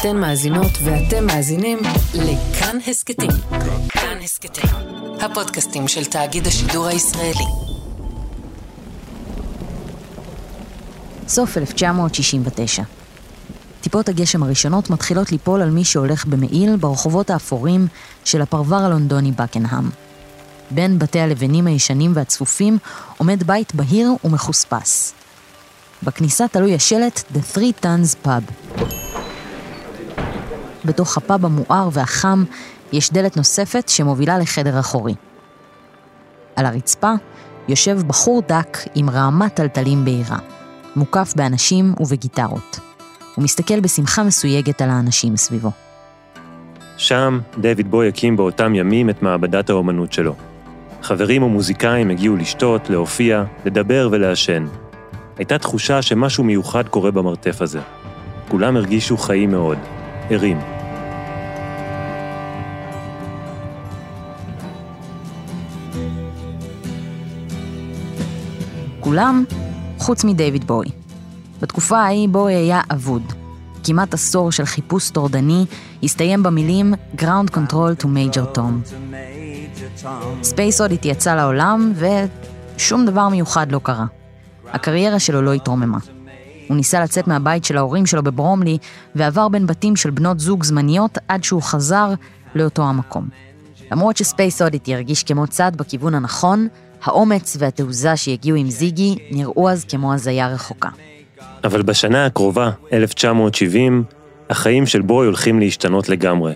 אתן מאזינות ואתם מאזינים לכאן הסכתים. כאן הסכתים, הפודקאסטים של תאגיד השידור הישראלי. סוף 1969. טיפות הגשם הראשונות מתחילות ליפול על מי שהולך במעיל ברחובות האפורים של הפרבר הלונדוני בקנהאם. בין בתי הלבנים הישנים והצפופים עומד בית בהיר ומחוספס. בכניסה תלוי השלט The Three Tons Pub. בתוך הפאב המואר והחם יש דלת נוספת שמובילה לחדר אחורי. על הרצפה יושב בחור דק עם רעמת טלטלים בהירה, מוקף באנשים ובגיטרות. הוא מסתכל בשמחה מסויגת על האנשים סביבו. שם דיוויד בוי הקים באותם ימים את מעבדת האומנות שלו. חברים ומוזיקאים הגיעו לשתות, להופיע, לדבר ולעשן. הייתה תחושה שמשהו מיוחד קורה במרתף הזה. כולם הרגישו חיים מאוד, ערים. כולם חוץ מדייוויד בוי. בתקופה ההיא בוי היה אבוד. כמעט עשור של חיפוש טורדני הסתיים במילים Ground Control to Major Tom. Space Oddity יצא לעולם ושום דבר מיוחד לא קרה. הקריירה שלו לא התרוממה. הוא ניסה לצאת מהבית של ההורים שלו בברומלי ועבר בין בתים של בנות זוג זמניות עד שהוא חזר לאותו המקום. למרות ש Space Oddity ירגיש כמו צעד בכיוון הנכון, האומץ והתעוזה שהגיעו עם זיגי נראו אז כמו הזיה רחוקה. אבל בשנה הקרובה, 1970, החיים של בואי הולכים להשתנות לגמרי.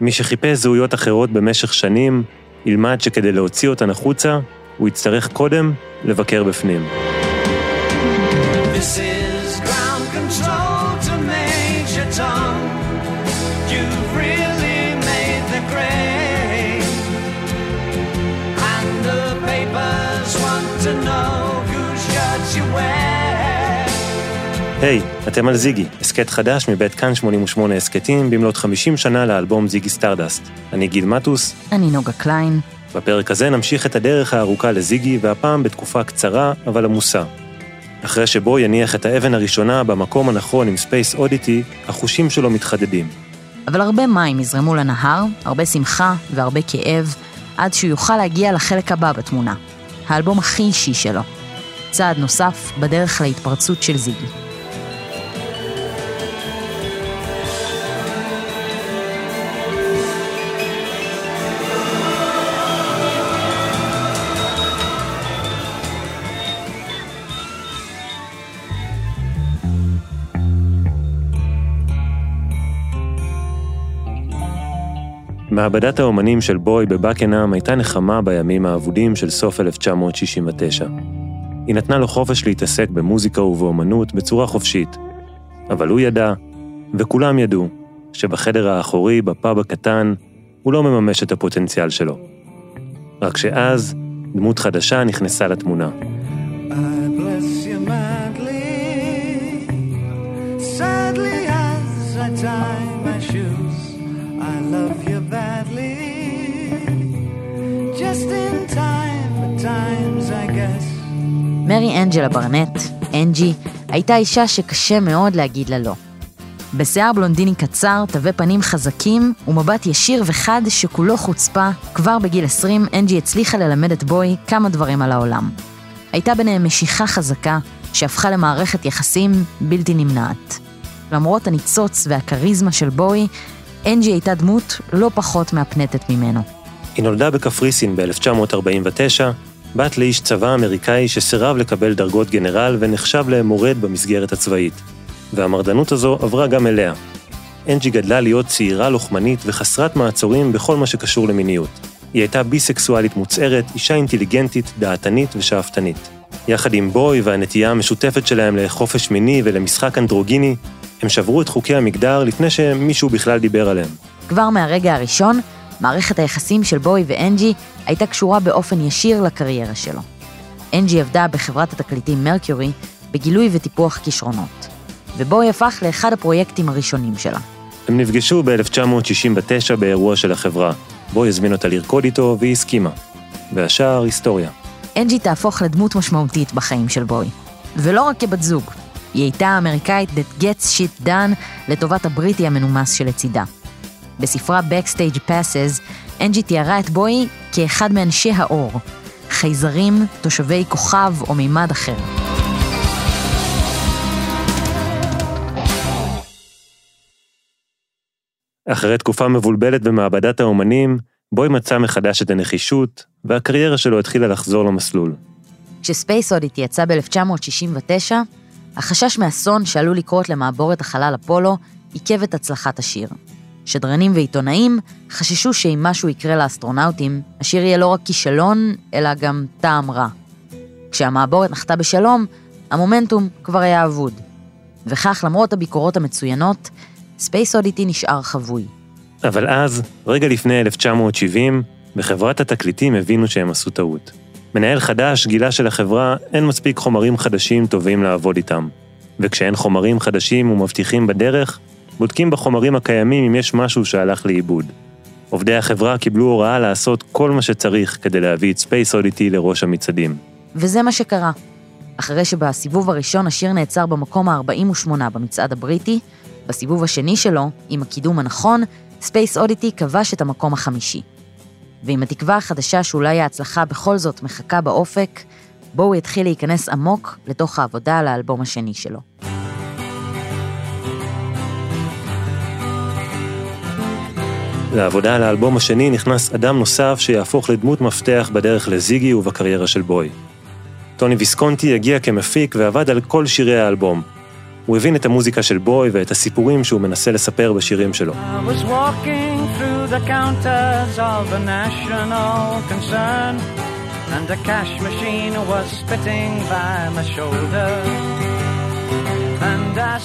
מי שחיפש זהויות אחרות במשך שנים, ילמד שכדי להוציא אותן החוצה, הוא יצטרך קודם לבקר בפנים. This is היי, hey, אתם על זיגי, הסכת חדש מבית כאן 88 הסכתים במלאת 50 שנה לאלבום Ziggy Stardust. אני גיל מטוס. אני נוגה קליין. בפרק הזה נמשיך את הדרך הארוכה לזיגי, והפעם בתקופה קצרה אבל עמוסה. אחרי שבו יניח את האבן הראשונה במקום הנכון עם ספייס אודיטי, החושים שלו מתחדדים. אבל הרבה מים יזרמו בנהר, הרבה שמחה והרבה כאב, עד שהוא יוכל להגיע לחלק הבא בתמונה, האלבום הכי אישי שלו. צעד נוסף בדרך להתפרצות של זיגי. מעבדת האומנים של בוי בבקנאם הייתה נחמה בימים האבודים של סוף 1969. היא נתנה לו חופש להתעסק במוזיקה ובאומנות בצורה חופשית. אבל הוא ידע, וכולם ידעו, שבחדר האחורי, בפאב הקטן, הוא לא מממש את הפוטנציאל שלו. רק שאז, דמות חדשה נכנסה לתמונה. Sadly as I tie my shoes, love you. מרי אנג'לה ברנט, אנג'י, הייתה אישה שקשה מאוד להגיד לה לא. בשיער בלונדיני קצר, תווי פנים חזקים ומבט ישיר וחד שכולו חוצפה, כבר בגיל 20 אנג'י הצליחה ללמד את בוי כמה דברים על העולם. הייתה ביניהם משיכה חזקה שהפכה למערכת יחסים בלתי נמנעת. למרות הניצוץ והכריזמה של בוי, אנג'י הייתה דמות לא פחות מהפנטת ממנו. היא נולדה בקפריסין ב-1949, בת לאיש צבא אמריקאי שסירב לקבל דרגות גנרל ונחשב למורד במסגרת הצבאית. והמרדנות הזו עברה גם אליה. אנג'י גדלה להיות צעירה לוחמנית וחסרת מעצורים בכל מה שקשור למיניות. היא הייתה ביסקסואלית מוצהרת, אישה אינטליגנטית, דעתנית ושאפתנית. יחד עם בוי והנטייה המשותפת שלהם לחופש מיני ולמשחק אנדרוגיני, הם שברו את חוקי המגדר לפני שמישהו בכלל דיבר עליהם. כבר מהרגע הראשון, מערכת היחסים של בוי ואנג'י הייתה קשורה באופן ישיר לקריירה שלו. אנג'י עבדה בחברת התקליטים מרקיורי בגילוי וטיפוח כישרונות, ובוי הפך לאחד הפרויקטים הראשונים שלה. הם נפגשו ב-1969 באירוע של החברה. בוי הזמין אותה לרקוד איתו והיא הסכימה. והשאר היסטוריה. אנג'י תהפוך לדמות משמעותית בחיים של בוי. ולא רק כבת זוג. היא הייתה האמריקאית That Gets Shit Done לטובת הבריטי המנומס שלצידה. בספרה Backstage Passes, אנג'י תיארה את בוי כאחד מאנשי האור, חייזרים, תושבי כוכב או מימד אחר. אחרי תקופה מבולבלת במעבדת האומנים, בוי מצא מחדש את הנחישות, והקריירה שלו התחילה לחזור למסלול. כשספייס אודיטי יצא ב-1969, החשש מאסון שעלול לקרות למעבורת החלל אפולו עיכב את הצלחת השיר. שדרנים ועיתונאים חששו שאם משהו יקרה לאסטרונאוטים, השיר יהיה לא רק כישלון, אלא גם טעם רע. כשהמעבורת נחתה בשלום, המומנטום כבר היה אבוד. וכך, למרות הביקורות המצוינות, ספייס אודיטי נשאר חבוי. אבל אז, רגע לפני 1970, בחברת התקליטים הבינו שהם עשו טעות. מנהל חדש גילה שלחברה אין מספיק חומרים חדשים טובים לעבוד איתם. וכשאין חומרים חדשים ומבטיחים בדרך, בודקים בחומרים הקיימים אם יש משהו שהלך לאיבוד. עובדי החברה קיבלו הוראה לעשות כל מה שצריך כדי להביא את ספייס אודיטי לראש המצעדים. וזה מה שקרה. אחרי שבסיבוב הראשון השיר נעצר במקום ה-48 במצעד הבריטי, בסיבוב השני שלו, עם הקידום הנכון, ספייס אודיטי כבש את המקום החמישי. ועם התקווה החדשה שאולי ההצלחה בכל זאת מחכה באופק, בואי התחיל להיכנס עמוק לתוך העבודה על האלבום השני שלו. לעבודה על האלבום השני נכנס אדם נוסף שיהפוך לדמות מפתח בדרך לזיגי ובקריירה של בואי. טוני ויסקונטי הגיע כמפיק ועבד על כל שירי האלבום, הוא הבין את המוזיקה של בוי ואת הסיפורים שהוא מנסה לספר בשירים שלו.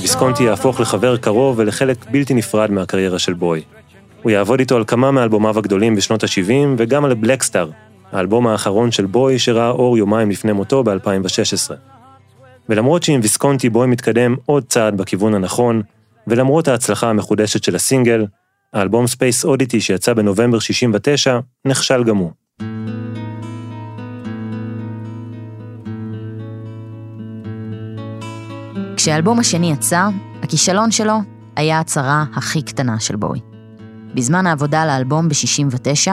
ויסקונטי יהפוך לחבר קרוב ולחלק בלתי נפרד מהקריירה של בוי. הוא יעבוד איתו על כמה מאלבומיו הגדולים בשנות ה-70 וגם על בלקסטאר, האלבום האחרון של בואי שראה אור יומיים לפני מותו ב-2016. ולמרות שעם ויסקונטי בואי מתקדם עוד צעד בכיוון הנכון, ולמרות ההצלחה המחודשת של הסינגל, האלבום ספייס אודיטי שיצא בנובמבר 69 נכשל גם הוא. כשהאלבום השני יצא, הכישלון שלו היה הצרה הכי קטנה של בואי. בזמן העבודה על האלבום ב-69,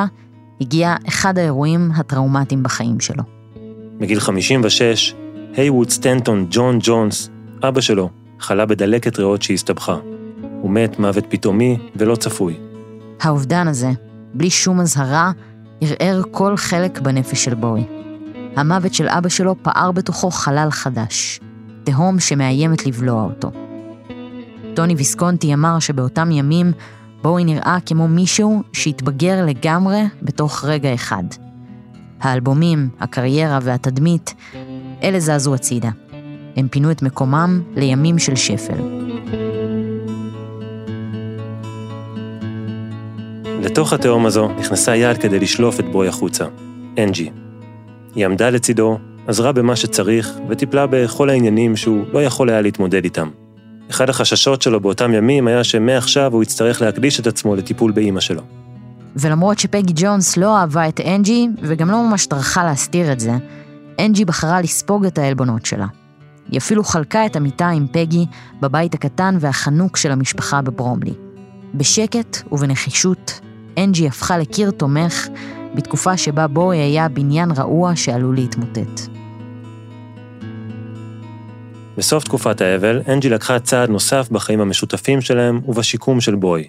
הגיע אחד האירועים הטראומטיים בחיים שלו. בגיל 56, הייווד סטנטון ג'ון ג'ונס, אבא שלו, חלה בדלקת ריאות שהסתבכה. הוא מת מוות פתאומי ולא צפוי. האובדן הזה, בלי שום אזהרה, ערער כל חלק בנפש של בוי. המוות של אבא שלו פער בתוכו חלל חדש, תהום שמאיימת לבלוע אותו. טוני ויסקונטי אמר שבאותם ימים בואי נראה כמו מישהו שהתבגר לגמרי בתוך רגע אחד. האלבומים, הקריירה והתדמית אלה זזו הצידה. הם פינו את מקומם לימים של שפל. לתוך התהום הזו נכנסה יד כדי לשלוף את בוי החוצה, אנג'י. היא עמדה לצידו, עזרה במה שצריך, וטיפלה בכל העניינים שהוא לא יכול היה להתמודד איתם. אחד החששות שלו באותם ימים היה שמעכשיו הוא יצטרך להקדיש את עצמו לטיפול באימא שלו. ולמרות שפגי ג'ונס לא אהבה את אנג'י, וגם לא ממש טרחה להסתיר את זה, אנג'י בחרה לספוג את העלבונות שלה. היא אפילו חלקה את המיטה עם פגי בבית הקטן והחנוק של המשפחה בברומלי. בשקט ובנחישות, אנג'י הפכה לקיר תומך בתקופה שבה בואי היה בניין רעוע שעלול להתמוטט. בסוף תקופת האבל, אנג'י לקחה צעד נוסף בחיים המשותפים שלהם ובשיקום של בוי.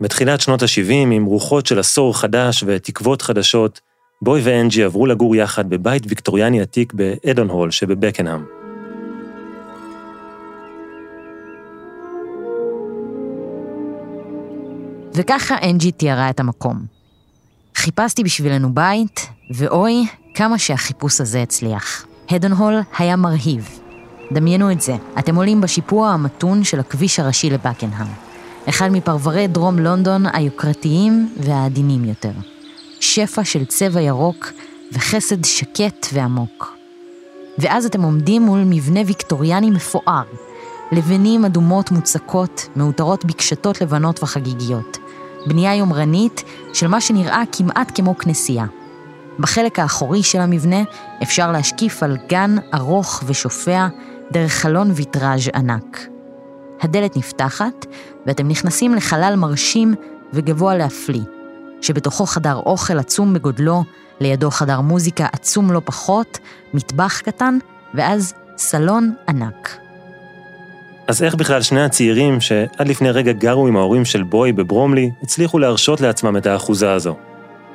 בתחילת שנות ה-70, עם רוחות של עשור חדש ותקוות חדשות, בוי ואנג'י עברו לגור יחד בבית ויקטוריאני עתיק באדון הול שבבקנהאם. וככה אנג'י תיארה את המקום. חיפשתי בשבילנו בית, ואוי, כמה שהחיפוש הזה הצליח. הדון הול היה מרהיב. דמיינו את זה, אתם עולים בשיפוע המתון של הכביש הראשי לבקנהאם. אחד מפרברי דרום לונדון היוקרתיים והעדינים יותר. שפע של צבע ירוק וחסד שקט ועמוק. ואז אתם עומדים מול מבנה ויקטוריאני מפואר, לבנים אדומות מוצקות, מאותרות בקשתות לבנות וחגיגיות. בנייה יומרנית של מה שנראה כמעט כמו כנסייה. בחלק האחורי של המבנה אפשר להשקיף על גן ארוך ושופע, דרך חלון ויטראז' ענק. הדלת נפתחת, ואתם נכנסים לחלל מרשים וגבוה להפליא, שבתוכו חדר אוכל עצום בגודלו, לידו חדר מוזיקה עצום לא פחות, מטבח קטן, ואז סלון ענק. אז איך בכלל שני הצעירים, שעד לפני רגע גרו עם ההורים של בוי בברומלי, הצליחו להרשות לעצמם את האחוזה הזו?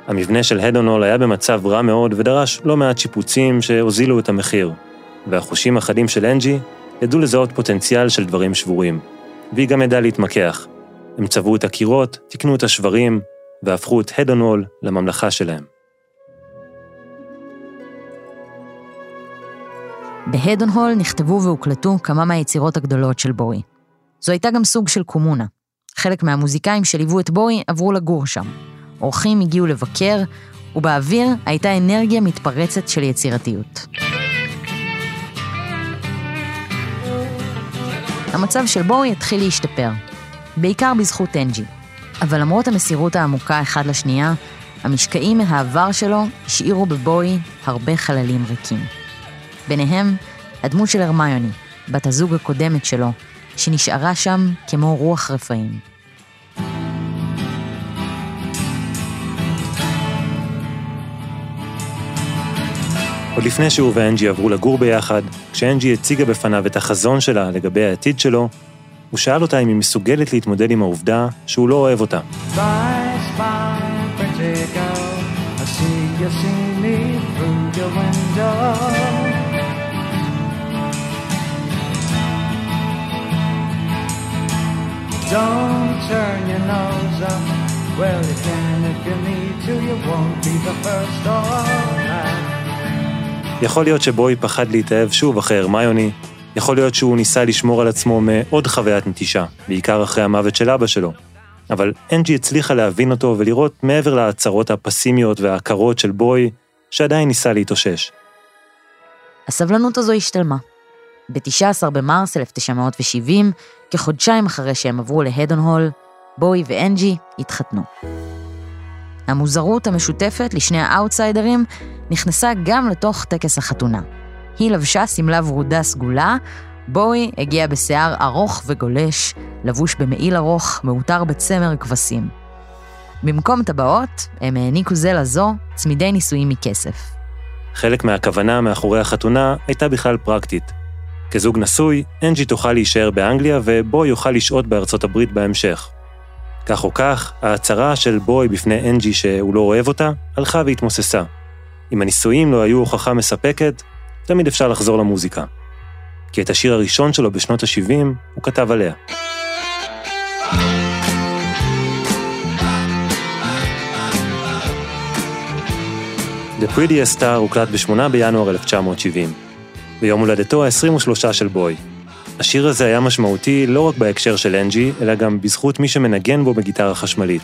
המבנה של הדונול היה במצב רע מאוד ודרש לא מעט שיפוצים שהוזילו את המחיר, והחושים החדים של אנג'י ידעו לזהות פוטנציאל של דברים שבורים. והיא גם ידעה להתמקח. הם צבעו את הקירות, תיקנו את השברים, והפכו את הדונול לממלכה שלהם. בהדון הול נכתבו והוקלטו כמה מהיצירות הגדולות של בואי. זו הייתה גם סוג של קומונה. חלק מהמוזיקאים שליוו את בואי עברו לגור שם. אורחים הגיעו לבקר, ובאוויר הייתה אנרגיה מתפרצת של יצירתיות. המצב של בואי התחיל להשתפר, בעיקר בזכות אנג'י. אבל למרות המסירות העמוקה אחד לשנייה, המשקעים מהעבר שלו השאירו בבואי הרבה חללים ריקים. ביניהם, הדמות של הרמיוני, בת הזוג הקודמת שלו, שנשארה שם כמו רוח רפאים. עוד לפני שהוא ואנג'י עברו לגור ביחד, כשאנג'י הציגה בפניו את החזון שלה לגבי העתיד שלו, הוא שאל אותה אם היא מסוגלת להתמודד עם העובדה שהוא לא אוהב אותה. Don't turn your nose up. Well, you can if you need to, you won't be the first or יכול להיות שבוי פחד להתאהב שוב אחרי הרמיוני, יכול להיות שהוא ניסה לשמור על עצמו מעוד חוויית נטישה, בעיקר אחרי המוות של אבא שלו. אבל אנג'י הצליחה להבין אותו ולראות מעבר להצהרות הפסימיות והעקרות של בוי, שעדיין ניסה להתאושש. הסבלנות הזו השתלמה. ב-19 במרס 1970, כחודשיים אחרי שהם עברו הול, בוי ואנג'י התחתנו. המוזרות המשותפת לשני האאוטסיידרים נכנסה גם לתוך טקס החתונה. היא לבשה שמלה ורודה סגולה, בואי הגיע בשיער ארוך וגולש, לבוש במעיל ארוך, מעוטר בצמר כבשים. במקום טבעות, הם העניקו זה לזו צמידי נישואים מכסף. חלק מהכוונה מאחורי החתונה הייתה בכלל פרקטית. כזוג נשוי, אנג'י תוכל להישאר באנגליה ובו יוכל לשהות בארצות הברית בהמשך. כך או כך, ההצהרה של בוי בפני אנג'י שהוא לא אוהב אותה, הלכה והתמוססה. אם הנישואים לא היו הוכחה מספקת, תמיד אפשר לחזור למוזיקה. כי את השיר הראשון שלו בשנות ה-70 הוא כתב עליה. The Prettiest Star הוקלט ב-8 בינואר 1970, ביום הולדתו ה-23 של בוי. השיר הזה היה משמעותי לא רק בהקשר של אנג'י, אלא גם בזכות מי שמנגן בו בגיטרה חשמלית.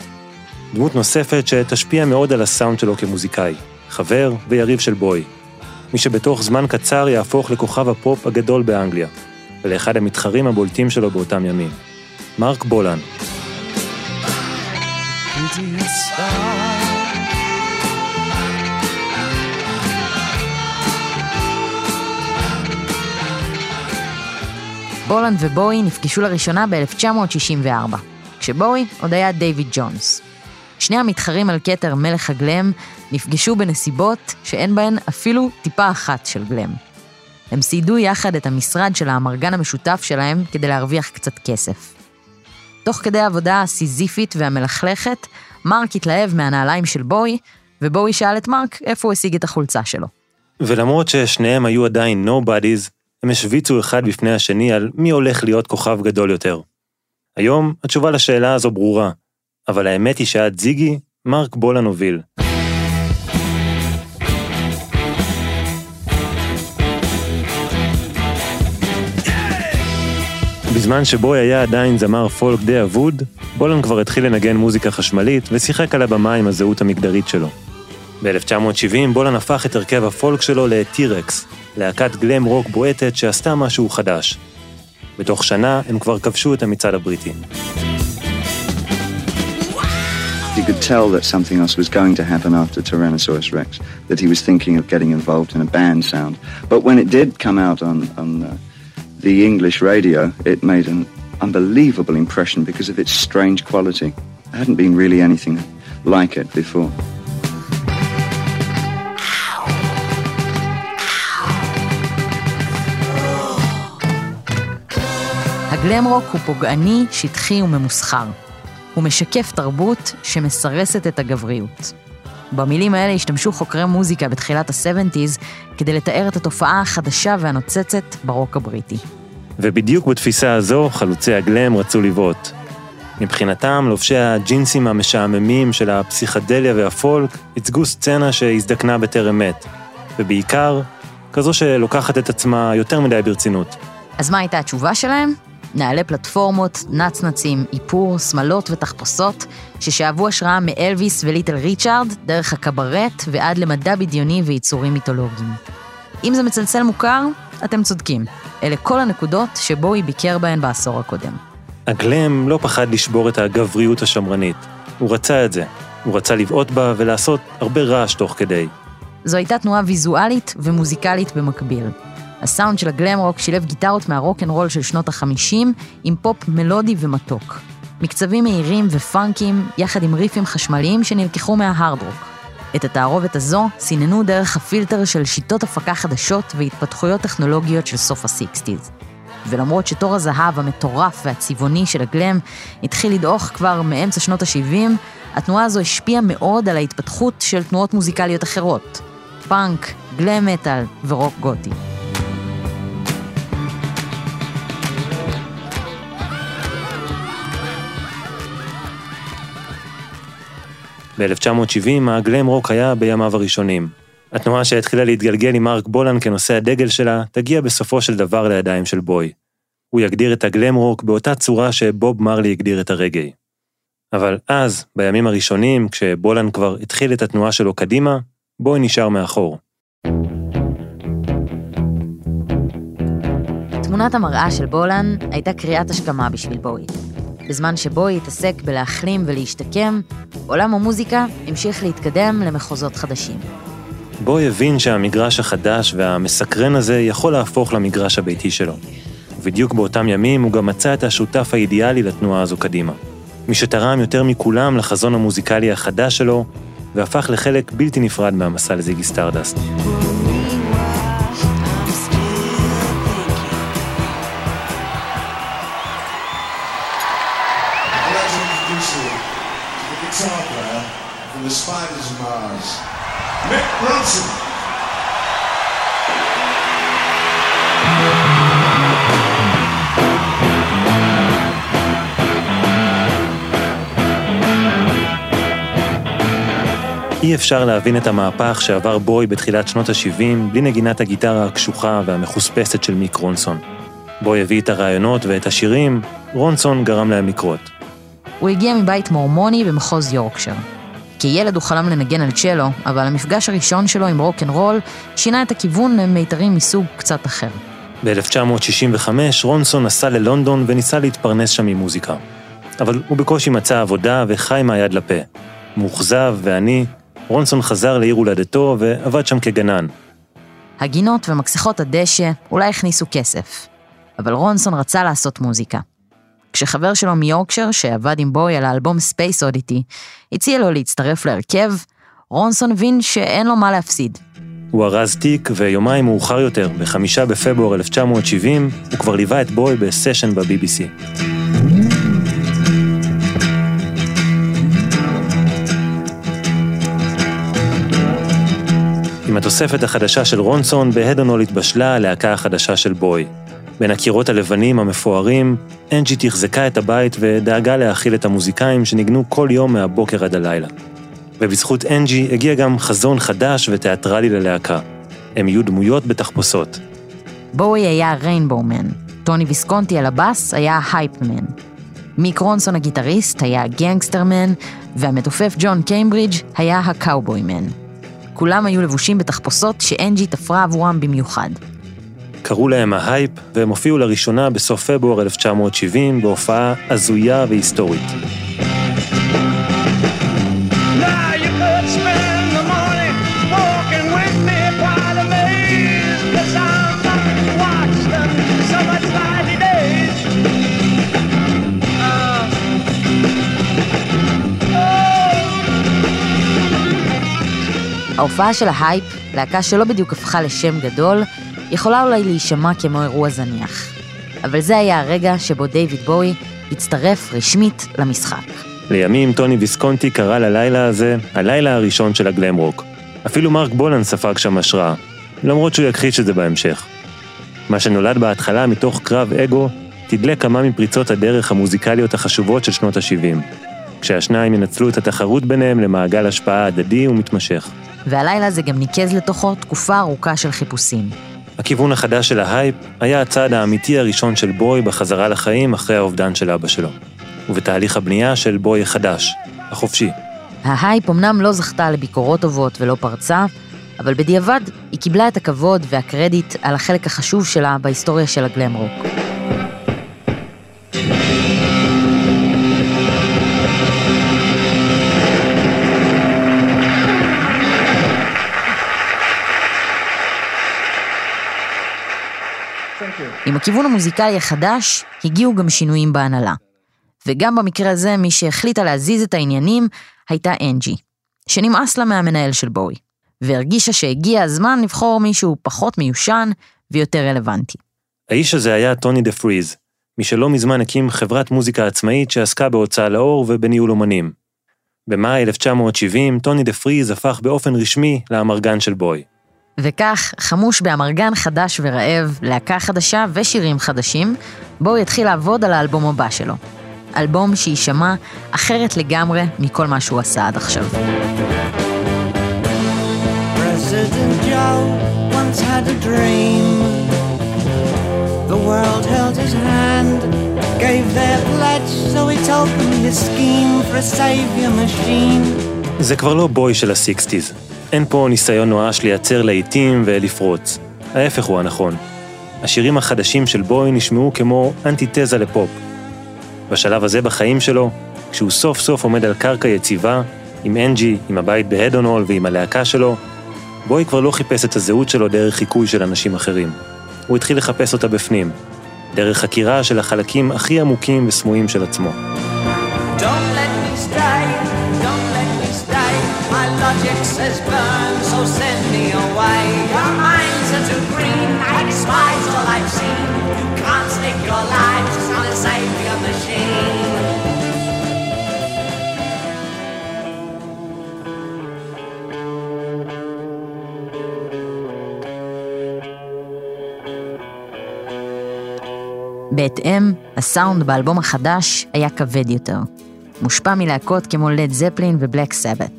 דמות נוספת שתשפיע מאוד על הסאונד שלו כמוזיקאי, חבר ויריב של בוי. מי שבתוך זמן קצר יהפוך לכוכב הפופ הגדול באנגליה, ולאחד המתחרים הבולטים שלו באותם ימים, מרק בולן. בולנד ובואי נפגשו לראשונה ב-1964, כשבואי עוד היה דיוויד ג'ונס. שני המתחרים על כתר מלך הגלם נפגשו בנסיבות שאין בהן אפילו טיפה אחת של גלם. הם סיידו יחד את המשרד של האמרגן המשותף שלהם כדי להרוויח קצת כסף. תוך כדי העבודה הסיזיפית והמלכלכת, מרק התלהב מהנעליים של בואי, ובואי שאל את מרק איפה הוא השיג את החולצה שלו. ולמרות ששניהם היו עדיין נובדיז, הם השוויצו אחד בפני השני על מי הולך להיות כוכב גדול יותר. היום התשובה לשאלה הזו ברורה, אבל האמת היא שעד זיגי, מרק בולן הוביל. בזמן שבוי היה עדיין זמר פולק די אבוד, בולן כבר התחיל לנגן מוזיקה חשמלית ושיחק על הבמה עם הזהות המגדרית שלו. ב-1970 בולן הפך את הרכב הפולק שלו לטירקס, להקת גלם רוק בועטת שעשתה משהו חדש. בתוך שנה הם כבר כבשו את המצעד הבריטי. You could tell that something else was going to happen after Tyrannosaurus Rex, that he was thinking of getting involved in a band sound. But when it did come out on, on uh, the English radio, it made an unbelievable impression because of its strange quality. There hadn't been really anything like it before. הגלם רוק הוא פוגעני, שטחי וממוסחר. הוא משקף תרבות שמסרסת את הגבריות. במילים האלה השתמשו חוקרי מוזיקה בתחילת ה-70's כדי לתאר את התופעה החדשה והנוצצת ברוק הבריטי. ובדיוק בתפיסה הזו חלוצי הגלם רצו לבעוט. מבחינתם, לובשי הג'ינסים המשעממים של הפסיכדליה והפולק ייצגו סצנה שהזדקנה בטרם מת, ובעיקר, כזו שלוקחת את עצמה יותר מדי ברצינות. אז מה הייתה התשובה שלהם? נעלי פלטפורמות, נצנצים, איפור, שמלות ותחפושות, ששאבו השראה מאלוויס וליטל ריצ'ארד, דרך הקברט ועד למדע בדיוני ויצורים מיתולוגיים. אם זה מצלצל מוכר, אתם צודקים. אלה כל הנקודות שבואי ביקר בהן בעשור הקודם. הגלם לא פחד לשבור את הגבריות השמרנית. הוא רצה את זה. הוא רצה לבעוט בה ולעשות הרבה רעש תוך כדי. זו הייתה תנועה ויזואלית ומוזיקלית במקביל. הסאונד של הגלם רוק שילב גיטרות מהרוק אנד רול של שנות ה-50 עם פופ מלודי ומתוק. מקצבים מהירים ופאנקיים, יחד עם ריפים חשמליים שנלקחו מההארד רוק. את התערובת הזו סיננו דרך הפילטר של שיטות הפקה חדשות והתפתחויות טכנולוגיות של סוף ה-60's. ולמרות שתור הזהב המטורף והצבעוני של הגלם התחיל לדעוך כבר מאמצע שנות ה-70, התנועה הזו השפיעה מאוד על ההתפתחות של תנועות מוזיקליות אחרות, פאנק, גלם מטאל ורוק גותי. ב-1970 הגלם רוק היה בימיו הראשונים. התנועה שהתחילה להתגלגל עם מרק בולן כנושא הדגל שלה, תגיע בסופו של דבר לידיים של בוי. הוא יגדיר את הגלם רוק באותה צורה שבוב מרלי הגדיר את הרגעי. אבל אז, בימים הראשונים, כשבולן כבר התחיל את התנועה שלו קדימה, בוי נשאר מאחור. תמונת המראה של בולן הייתה קריאת השכמה בשביל בוי. בזמן שבואי התעסק בלהחלים ולהשתקם, עולם המוזיקה המשיך להתקדם למחוזות חדשים. בואי הבין שהמגרש החדש והמסקרן הזה יכול להפוך למגרש הביתי שלו. ובדיוק באותם ימים הוא גם מצא את השותף האידיאלי לתנועה הזו קדימה. מי שתרם יותר מכולם לחזון המוזיקלי החדש שלו, והפך לחלק בלתי נפרד מהמסע לזיגי סטארדאסט. אי אפשר להבין את המהפך שעבר בואי בתחילת שנות ה-70 בלי נגינת הגיטרה הקשוחה והמחוספסת של מיק רונסון. בואי הביא את הרעיונות ואת השירים, רונסון גרם להם לקרות. הוא הגיע מבית מורמוני במחוז יורקשר. כילד הוא חלם לנגן על צ'לו, אבל המפגש הראשון שלו עם רוק אנד רול שינה את הכיוון למיתרים מסוג קצת אחר. ב-1965 רונסון נסע ללונדון וניסה להתפרנס שם ממוזיקה. אבל הוא בקושי מצא עבודה וחי מהיד לפה. מאוכזב ועני, רונסון חזר לעיר הולדתו ועבד שם כגנן. הגינות ומכסחות הדשא אולי הכניסו כסף, אבל רונסון רצה לעשות מוזיקה. כשחבר שלו מיורקשר, שעבד עם בואי על האלבום ספייס אודיטי, הציע לו להצטרף להרכב, רונסון הבין שאין לו מה להפסיד. הוא ארז תיק, ויומיים מאוחר יותר, בחמישה בפברואר 1970, הוא כבר ליווה את בואי בסשן ב-BBC. עם התוספת החדשה של רונסון, בהאדון הול התבשלה הלהקה החדשה של בואי. בין הקירות הלבנים המפוארים, אנג'י תחזקה את הבית ודאגה להאכיל את המוזיקאים שניגנו כל יום מהבוקר עד הלילה. ובזכות אנג'י הגיע גם חזון חדש ותיאטרלי ללהקה. הם יהיו דמויות בתחפושות. בואי היה ריינבומן, טוני ויסקונטי על הבאס היה הייפמן. מיק רונסון הגיטריסט היה גנגסטרמן, והמתופף ג'ון קיימברידג' היה קאובוימן. כולם היו לבושים בתחפושות שאנג'י תפרה עבורם במיוחד. קראו להם ההייפ, והם הופיעו לראשונה בסוף פברואר 1970 בהופעה הזויה והיסטורית. ההופעה של ההייפ, להקה שלא בדיוק הפכה לשם גדול, יכולה אולי להישמע כמו אירוע זניח. אבל זה היה הרגע שבו דיוויד בואי הצטרף רשמית למשחק. לימים טוני ויסקונטי קרא ללילה הזה הלילה הראשון של הגלם רוק. אפילו מרק בולן ספג שם השראה, למרות שהוא יכחיש את זה בהמשך. מה שנולד בהתחלה מתוך קרב אגו, תדלק כמה מפריצות הדרך המוזיקליות החשובות של שנות ה-70, כשהשניים ינצלו את התחרות ביניהם למעגל השפעה הדדי ומתמשך. והלילה זה גם ניקז לתוכו תקופה ארוכה של חיפושים. הכיוון החדש של ההייפ היה הצעד האמיתי הראשון של בואי בחזרה לחיים אחרי האובדן של אבא שלו, ובתהליך הבנייה של בואי החדש, החופשי. ההייפ אמנם לא זכתה לביקורות טובות ולא פרצה, אבל בדיעבד היא קיבלה את הכבוד והקרדיט על החלק החשוב שלה בהיסטוריה של הגלאם רוק. עם הכיוון המוזיקלי החדש, הגיעו גם שינויים בהנהלה. וגם במקרה הזה, מי שהחליטה להזיז את העניינים הייתה אנג'י, שנמאס לה מהמנהל של בואי, והרגישה שהגיע הזמן לבחור מישהו פחות מיושן ויותר רלוונטי. האיש הזה היה טוני דה פריז, מי שלא מזמן הקים חברת מוזיקה עצמאית שעסקה בהוצאה לאור ובניהול אומנים. במאי 1970, טוני דה פריז הפך באופן רשמי לאמרגן של בואי. וכך, חמוש באמרגן חדש ורעב, להקה חדשה ושירים חדשים, בואו יתחיל לעבוד על האלבום הבא שלו. אלבום שיישמע אחרת לגמרי מכל מה שהוא עשה עד עכשיו. זה כבר לא בואי של ה sixties. אין פה ניסיון נואש לייצר להיטים ולפרוץ. ההפך הוא הנכון. השירים החדשים של בואי נשמעו כמו אנטיתזה לפופ. בשלב הזה בחיים שלו, כשהוא סוף סוף עומד על קרקע יציבה, עם אנג'י, עם הבית בהדון הול ועם הלהקה שלו, בואי כבר לא חיפש את הזהות שלו דרך חיקוי של אנשים אחרים. הוא התחיל לחפש אותה בפנים, דרך חקירה של החלקים הכי עמוקים וסמויים של עצמו. Logic says burn, so send me away. Your minds are too green, I despise all I've seen. You can't stake your lives on a savior machine. בהתאם, הסאונד באלבום החדש היה כבד יותר. מושפע מלהקות כמו לד זפלין ובלק סבת.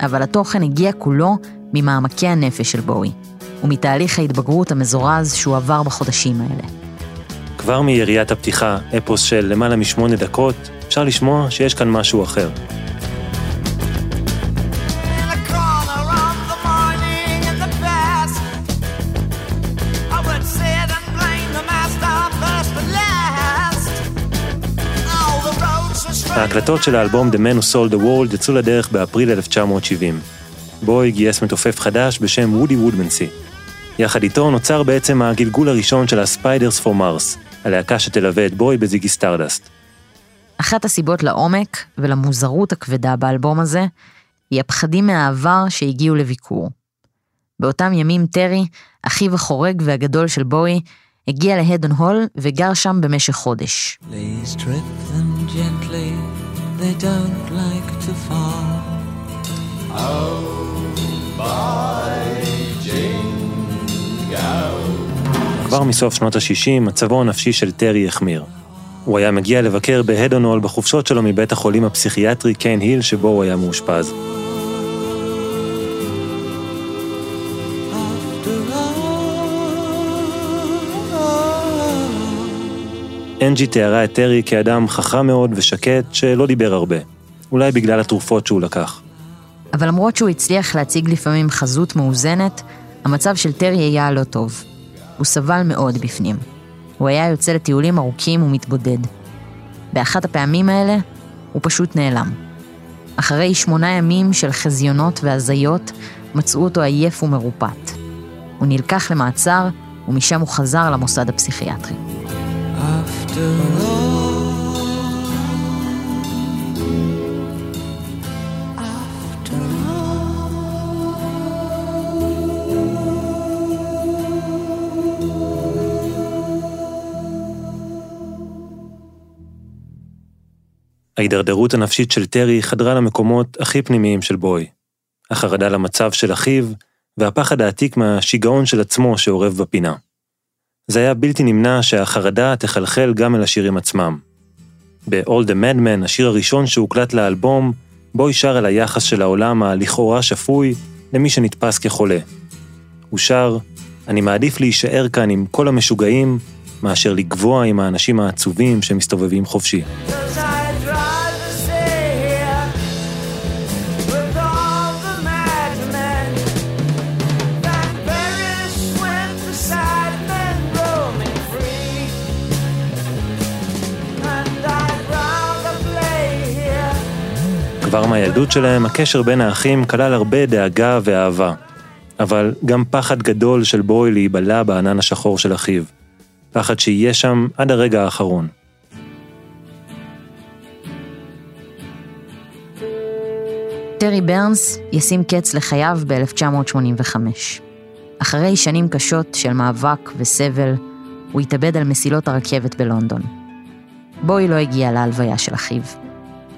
אבל התוכן הגיע כולו ממעמקי הנפש של בואי, ומתהליך ההתבגרות המזורז שהוא עבר בחודשים האלה. כבר מיריית הפתיחה, אפוס של למעלה משמונה דקות, אפשר לשמוע שיש כאן משהו אחר. ההקלטות של האלבום The Man Who Sold the World יצאו לדרך באפריל 1970. בואי גייס מתופף חדש בשם וודי וודמנסי. יחד איתו נוצר בעצם הגלגול הראשון של ה Spiders from Mars, הלהקה שתלווה את בואי בזיגי סטארדסט. אחת הסיבות לעומק ולמוזרות הכבדה באלבום הזה, היא הפחדים מהעבר שהגיעו לביקור. באותם ימים טרי, אחיו החורג והגדול של בואי, הגיע להדון הול וגר שם במשך חודש. כבר מסוף שנות ה-60 מצבו הנפשי של טרי החמיר. הוא היה מגיע לבקר בהדון הול בחופשות שלו מבית החולים הפסיכיאטרי קיין היל שבו הוא היה מאושפז. אנג'י תיארה את טרי כאדם חכם מאוד ושקט שלא דיבר הרבה, אולי בגלל התרופות שהוא לקח. אבל למרות שהוא הצליח להציג לפעמים חזות מאוזנת, המצב של טרי היה לא טוב. הוא סבל מאוד בפנים. הוא היה יוצא לטיולים ארוכים ומתבודד. באחת הפעמים האלה, הוא פשוט נעלם. אחרי שמונה ימים של חזיונות והזיות, מצאו אותו עייף ומרופט. הוא נלקח למעצר, ומשם הוא חזר למוסד הפסיכיאטרי. after ההידרדרות הנפשית של טרי חדרה למקומות הכי פנימיים של בוי. החרדה למצב של אחיו, והפחד העתיק מהשיגעון של עצמו שאורב בפינה. זה היה בלתי נמנע שהחרדה תחלחל גם אל השירים עצמם. ב-All the Madman, השיר הראשון שהוקלט לאלבום, בוי שר על היחס של העולם הלכאורה שפוי למי שנתפס כחולה. הוא שר, אני מעדיף להישאר כאן עם כל המשוגעים, מאשר לגבוה עם האנשים העצובים שמסתובבים חופשי. כבר מהילדות שלהם, הקשר בין האחים כלל הרבה דאגה ואהבה. אבל גם פחד גדול של בוי להיבלע בענן השחור של אחיו. פחד שיהיה שם עד הרגע האחרון. טרי ברנס ישים קץ לחייו ב-1985. אחרי שנים קשות של מאבק וסבל, הוא התאבד על מסילות הרכבת בלונדון. בוי לא הגיע להלוויה של אחיו.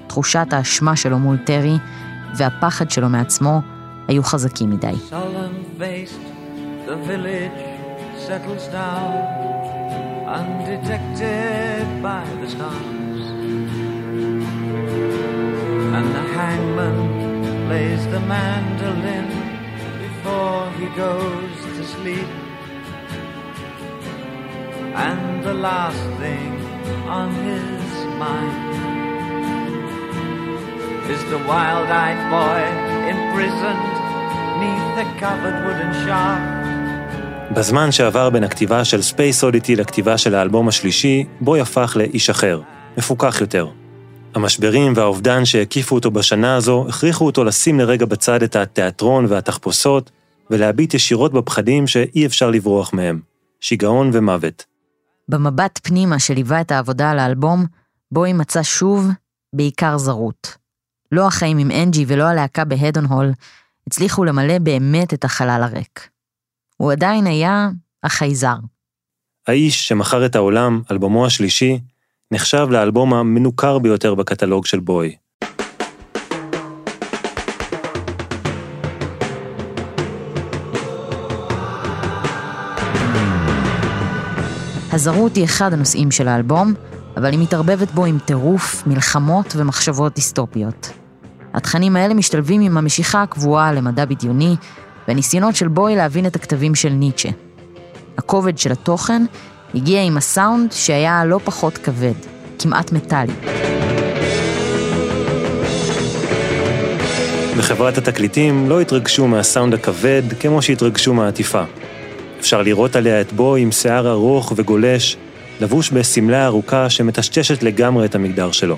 תחושת האשמה שלו מול טרי והפחד שלו מעצמו היו חזקים מדי. And the last thing on his mind is the wild-eyed boy imprisoned neath the covered wooden shaft. בזמן שעבר בין הכתיבה של Space Oddity לכתיבה של האלבום השלישי, בואי הפך לאיש אחר, מפוכח יותר. המשברים והאובדן שהקיפו אותו בשנה הזו הכריחו אותו לשים לרגע בצד את התיאטרון והתחפושות ולהביט ישירות בפחדים שאי אפשר לברוח מהם, שיגעון ומוות. במבט פנימה שליווה את העבודה על האלבום, בוי מצא שוב בעיקר זרות. לא החיים עם אנג'י ולא הלהקה בהדון הול הצליחו למלא באמת את החלל הריק. הוא עדיין היה החייזר. האיש שמכר את העולם, אלבומו השלישי, נחשב לאלבום המנוכר ביותר בקטלוג של בוי. הזרות היא אחד הנושאים של האלבום, אבל היא מתערבבת בו עם טירוף, מלחמות ומחשבות דיסטופיות. התכנים האלה משתלבים עם המשיכה הקבועה למדע בדיוני, והניסיונות של בוי להבין את הכתבים של ניטשה. הכובד של התוכן הגיע עם הסאונד שהיה לא פחות כבד, כמעט מטאלי. בחברת התקליטים לא התרגשו מהסאונד הכבד כמו שהתרגשו מהעטיפה. אפשר לראות עליה את בוי עם שיער ארוך וגולש, לבוש בשמלה ארוכה שמטשטשת לגמרי את המגדר שלו.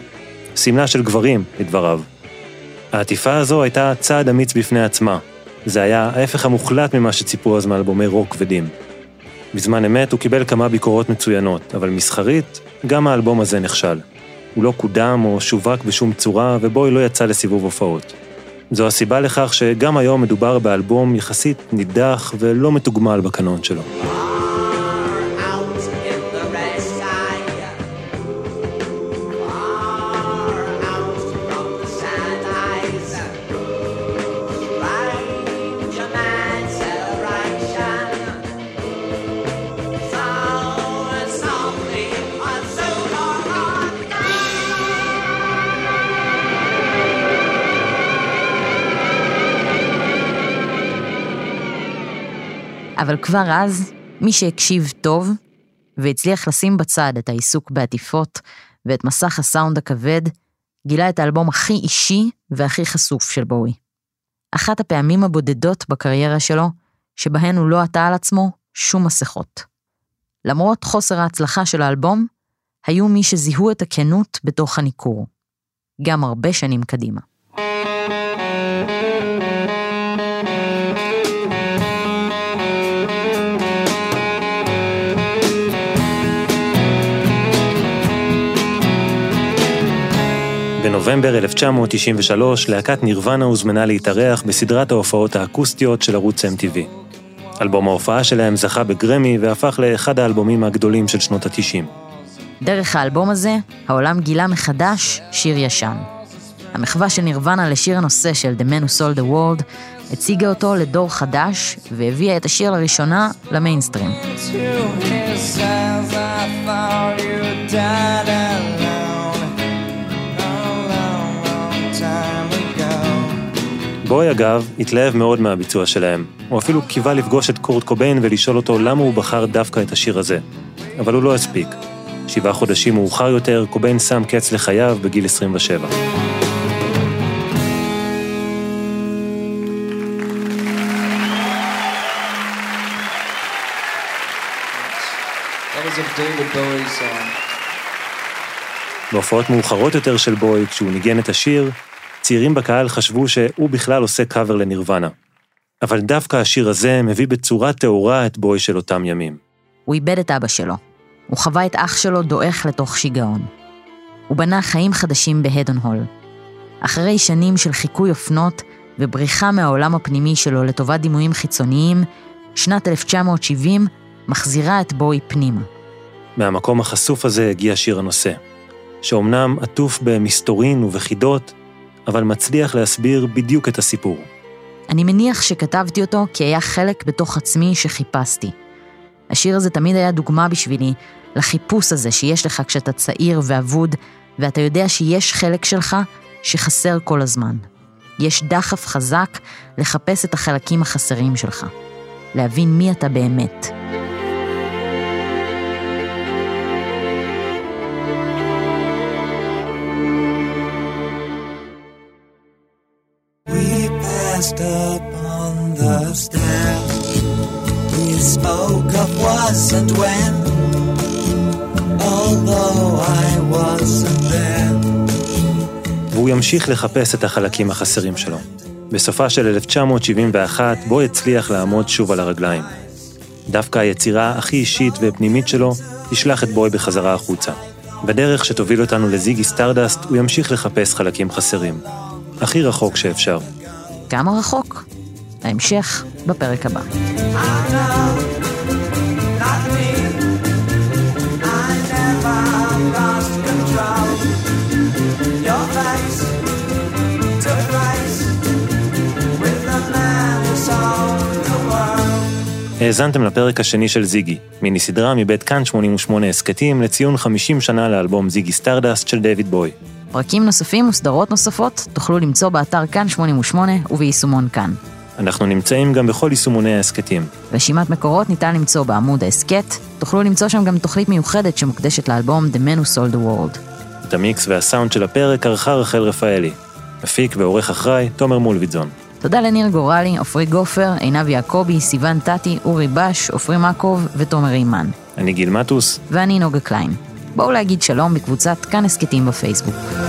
שמלה של גברים, לדבריו. העטיפה הזו הייתה צעד אמיץ בפני עצמה. זה היה ההפך המוחלט ממה שציפו אז מאלבומי רוק כבדים. בזמן אמת הוא קיבל כמה ביקורות מצוינות, אבל מסחרית, גם האלבום הזה נכשל. הוא לא קודם או שווק בשום צורה, ובוי לא יצא לסיבוב הופעות. זו הסיבה לכך שגם היום מדובר באלבום יחסית נידח ולא מתוגמל בקנון שלו. אבל כבר אז, מי שהקשיב טוב, והצליח לשים בצד את העיסוק בעטיפות ואת מסך הסאונד הכבד, גילה את האלבום הכי אישי והכי חשוף של בואי. אחת הפעמים הבודדות בקריירה שלו, שבהן הוא לא עטה על עצמו שום מסכות. למרות חוסר ההצלחה של האלבום, היו מי שזיהו את הכנות בתוך הניכור. גם הרבה שנים קדימה. בנובמבר 1993 להקת נירוונה הוזמנה להתארח בסדרת ההופעות האקוסטיות של ערוץ MTV. אלבום ההופעה שלהם זכה בגרמי והפך לאחד האלבומים הגדולים של שנות ה-90. דרך האלבום הזה, העולם גילה מחדש שיר ישן. המחווה של נירוונה לשיר הנושא של The Man Who Sold the World הציגה אותו לדור חדש והביאה את השיר לראשונה למיינסטרים. בוי אגב התלהב מאוד מהביצוע שלהם. הוא אפילו קיווה לפגוש את קורט קוביין ולשאול אותו למה הוא בחר דווקא את השיר הזה. אבל הוא לא הספיק. שבעה חודשים מאוחר יותר, קוביין שם קץ לחייו בגיל 27. בהופעות מאוחרות יותר של בוי, כשהוא ניגן את השיר, צעירים בקהל חשבו שהוא בכלל עושה קאבר לנירוונה. אבל דווקא השיר הזה מביא בצורה טהורה את בוי של אותם ימים. הוא איבד את אבא שלו. הוא חווה את אח שלו דועך לתוך שיגעון. הוא בנה חיים חדשים בהדון הול. אחרי שנים של חיקוי אופנות ובריחה מהעולם הפנימי שלו לטובת דימויים חיצוניים, שנת 1970 מחזירה את בוי פנימה. מהמקום החשוף הזה הגיע שיר הנושא, שאומנם עטוף במסתורין ובחידות, אבל מצליח להסביר בדיוק את הסיפור. אני מניח שכתבתי אותו כי היה חלק בתוך עצמי שחיפשתי. השיר הזה תמיד היה דוגמה בשבילי לחיפוש הזה שיש לך כשאתה צעיר ואבוד, ואתה יודע שיש חלק שלך שחסר כל הזמן. יש דחף חזק לחפש את החלקים החסרים שלך, להבין מי אתה באמת. Passed upon the stairs. We spoke of was and when, although I wasn't there. והוא ימשיך לחפש את החלקים החסרים שלו. בסופה של 1971, בואי הצליח לעמוד שוב על הרגליים. דווקא היצירה הכי אישית ופנימית שלו תשלח את בואי בחזרה החוצה. בדרך שתוביל אותנו לזיגי סטארדסט, הוא ימשיך לחפש חלקים חסרים. הכי רחוק שאפשר. כמה רחוק? ההמשך בפרק הבא. האזנתם לפרק השני של זיגי, מיני סדרה מבית כאן 88 הסכתים לציון 50 שנה לאלבום זיגי סטארדסט של דיוויד בואי. פרקים נוספים וסדרות נוספות תוכלו למצוא באתר כאן 88 וביישומון כאן. אנחנו נמצאים גם בכל יישומוני ההסכתים. רשימת מקורות ניתן למצוא בעמוד ההסכת, תוכלו למצוא שם גם תוכנית מיוחדת שמוקדשת לאלבום The Man Who Sold the World. את המיקס והסאונד של הפרק ערכה רחל רפאלי. מפיק ועורך אחראי, תומר מולוידזון. תודה לניר גורלי, עופרי גופר, עינב יעקבי, סיון טטי, אורי בש, עופרי מקוב ותומר אימן. אני גיל מטוס. ואני נוגה קליין. בואו להגיד שלום בקבוצת כאן הסכתים בפייסבוק.